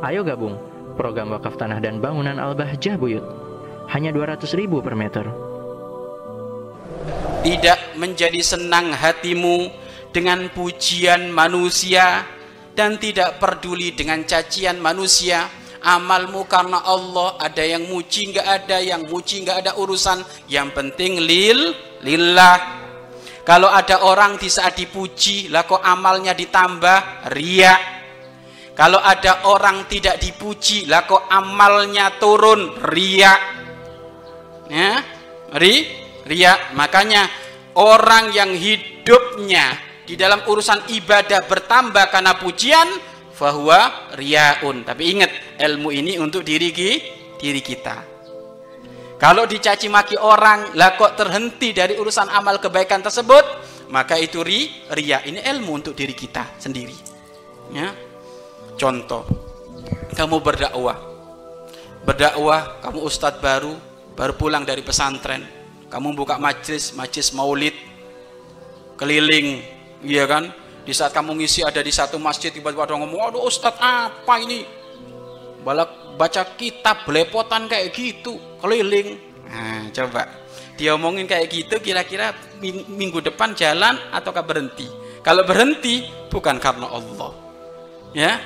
Ayo gabung. Program wakaf tanah dan bangunan Al-Bahjah Buyut. Hanya 200 ribu per meter. Tidak menjadi senang hatimu dengan pujian manusia dan tidak peduli dengan cacian manusia. Amalmu karena Allah ada yang muji nggak ada yang muji nggak ada urusan. Yang penting lil lillah. Kalau ada orang di saat dipuji lah kok amalnya ditambah? Ria kalau ada orang tidak dipuji lah kok amalnya turun? Ria ya? Ri ria makanya orang yang hidupnya di dalam urusan ibadah bertambah karena pujian bahwa riaun. Tapi ingat ilmu ini untuk diri diri kita. Kalau dicaci maki orang lah kok terhenti dari urusan amal kebaikan tersebut? Maka itu ri ria ini ilmu untuk diri kita sendiri. Ya contoh kamu berdakwah. Berdakwah kamu ustadz baru baru pulang dari pesantren. Kamu buka majlis majlis maulid keliling iya kan? Di saat kamu ngisi ada di satu masjid tiba-tiba ada ngomong aduh ustadz apa ini? Balak baca kitab belepotan kayak gitu keliling. Nah coba dia omongin kayak gitu kira-kira minggu depan jalan ataukah berhenti? Kalau berhenti bukan karena Allah ya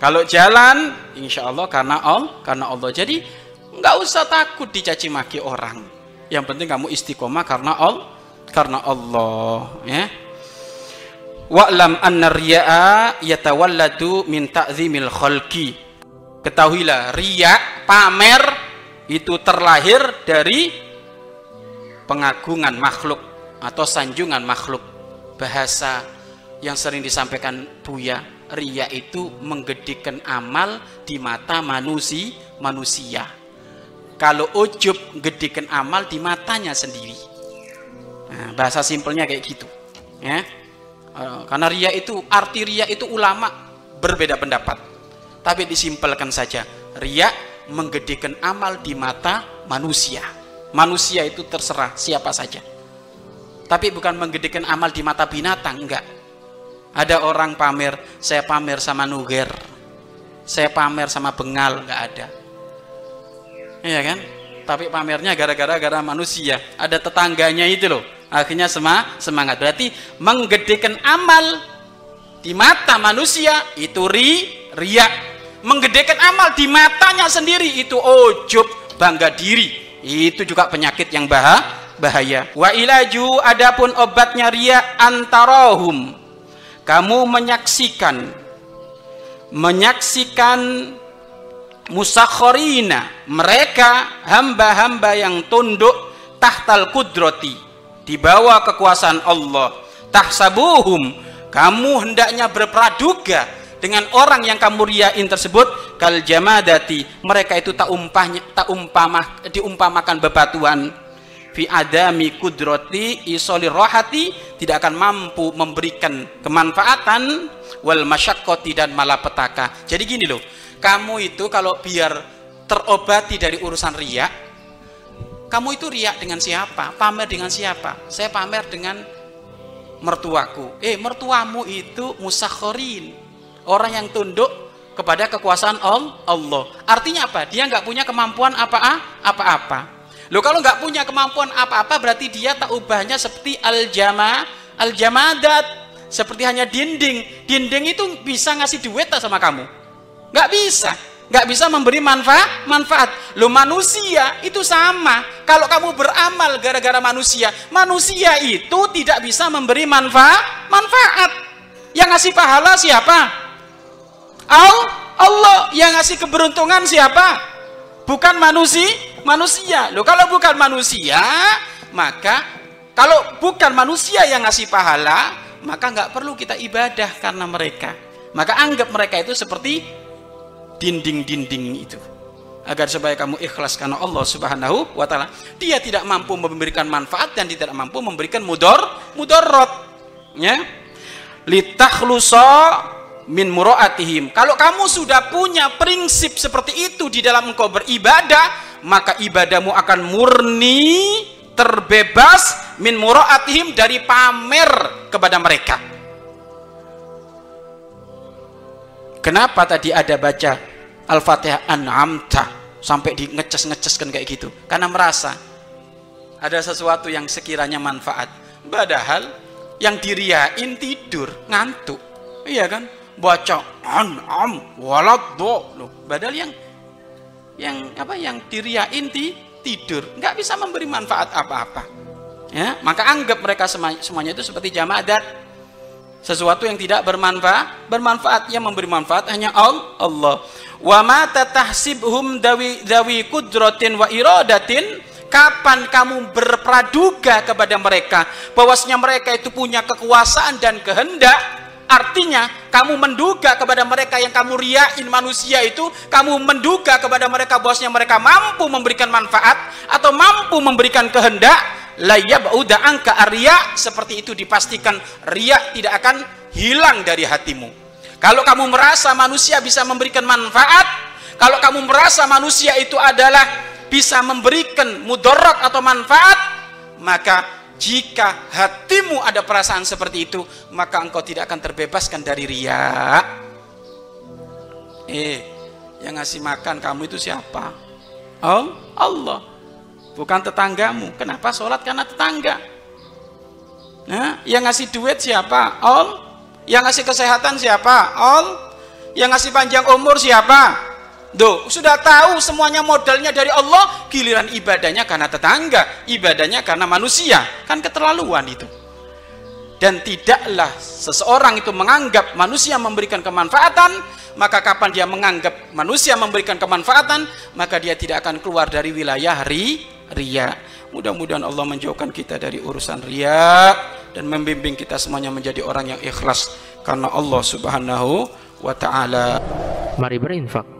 kalau jalan insya Allah karena Allah karena Allah. Jadi nggak usah takut dicaci maki orang. Yang penting kamu istiqomah karena Allah karena Allah ya. Wa'lam anna riya'a yatawalladu min ta'zimil khalqi. Ketahuilah riya pamer itu terlahir dari pengagungan makhluk atau sanjungan makhluk. Bahasa yang sering disampaikan Buya riya itu menggedikan amal di mata manusia manusia. Kalau ujub gedikan amal di matanya sendiri. Nah, bahasa simpelnya kayak gitu ya. Eh, karena ria itu arti ria itu ulama berbeda pendapat. Tapi disimpelkan saja ria menggedikan amal di mata manusia. Manusia itu terserah siapa saja. Tapi bukan menggedikan amal di mata binatang enggak ada orang pamer saya pamer sama nuger. Saya pamer sama bengal enggak ada. Iya kan? Tapi pamernya gara-gara gara manusia. Ada tetangganya itu loh. Akhirnya semangat. Berarti menggedekan amal di mata manusia itu ri ria menggedekan amal di matanya sendiri itu ujub bangga diri. Itu juga penyakit yang bah bahaya. Wa ilaju adapun obatnya ria antarohum kamu menyaksikan menyaksikan musakhorina mereka hamba-hamba yang tunduk tahtal kudroti di bawah kekuasaan Allah. Tahsabuhum kamu hendaknya berpraduga dengan orang yang kamu riain tersebut kal jamadati mereka itu tak umpahnya tak umpamah diumpamakan bebatuan fi adami kudrati isoli rohati tidak akan mampu memberikan kemanfaatan wal masyakkoti dan malapetaka jadi gini loh kamu itu kalau biar terobati dari urusan riak kamu itu riak dengan siapa? Pamer dengan siapa? Saya pamer dengan mertuaku. Eh, mertuamu itu musakhorin. Orang yang tunduk kepada kekuasaan Allah. Artinya apa? Dia nggak punya kemampuan apa-apa. Loh kalau nggak punya kemampuan apa-apa berarti dia tak ubahnya seperti al-jama, al-jamadat, seperti hanya dinding. Dinding itu bisa ngasih duit tak sama kamu? Nggak bisa. Nggak bisa memberi manfaat manfaat. Lo manusia itu sama. Kalau kamu beramal gara-gara manusia manusia itu tidak bisa memberi manfaat manfaat. Yang ngasih pahala siapa? Allah. Yang ngasih keberuntungan siapa? Bukan manusia manusia lo kalau bukan manusia maka kalau bukan manusia yang ngasih pahala maka nggak perlu kita ibadah karena mereka maka anggap mereka itu seperti dinding-dinding itu agar supaya kamu ikhlas karena Allah Subhanahu wa taala. Dia tidak mampu memberikan manfaat dan tidak mampu memberikan mudor mudorot. Ya. Litakhlusa min muraatihim. Kalau kamu sudah punya prinsip seperti itu di dalam engkau beribadah, maka ibadahmu akan murni terbebas min muraatihim dari pamer kepada mereka Kenapa tadi ada baca Al-Fatihah an'amta sampai di ngeces-ngeceskan kayak gitu? Karena merasa ada sesuatu yang sekiranya manfaat. Padahal yang diriain tidur, ngantuk. Iya kan? Baca an'am waladdo. Padahal yang yang apa yang diriain di tidur, nggak bisa memberi manfaat apa-apa. Ya, maka anggap mereka semuanya itu seperti jamaah dan sesuatu yang tidak bermanfaat bermanfaat. Yang memberi manfaat hanya Allah. Wa ma tatahsibhum dawi dawi kudratin wa iradatin. Kapan kamu berpraduga kepada mereka bahwasanya mereka itu punya kekuasaan dan kehendak? Artinya kamu menduga kepada mereka yang kamu riain manusia itu kamu menduga kepada mereka bahwasanya mereka mampu memberikan manfaat atau mampu memberikan kehendak layab udah angka arya seperti itu dipastikan riak tidak akan hilang dari hatimu. Kalau kamu merasa manusia bisa memberikan manfaat kalau kamu merasa manusia itu adalah bisa memberikan mudarat atau manfaat maka jika hatimu ada perasaan seperti itu maka engkau tidak akan terbebaskan dari riak eh yang ngasih makan kamu itu siapa oh Allah bukan tetanggamu. Kenapa sholat karena tetangga? Nah, yang ngasih duit siapa? All. Yang ngasih kesehatan siapa? All. Yang ngasih panjang umur siapa? Duh, sudah tahu semuanya modalnya dari Allah, giliran ibadahnya karena tetangga, ibadahnya karena manusia. Kan keterlaluan itu. Dan tidaklah seseorang itu menganggap manusia memberikan kemanfaatan, maka kapan dia menganggap manusia memberikan kemanfaatan, maka dia tidak akan keluar dari wilayah ri ria. Mudah-mudahan Allah menjauhkan kita dari urusan ria dan membimbing kita semuanya menjadi orang yang ikhlas karena Allah Subhanahu wa taala. Mari berinfak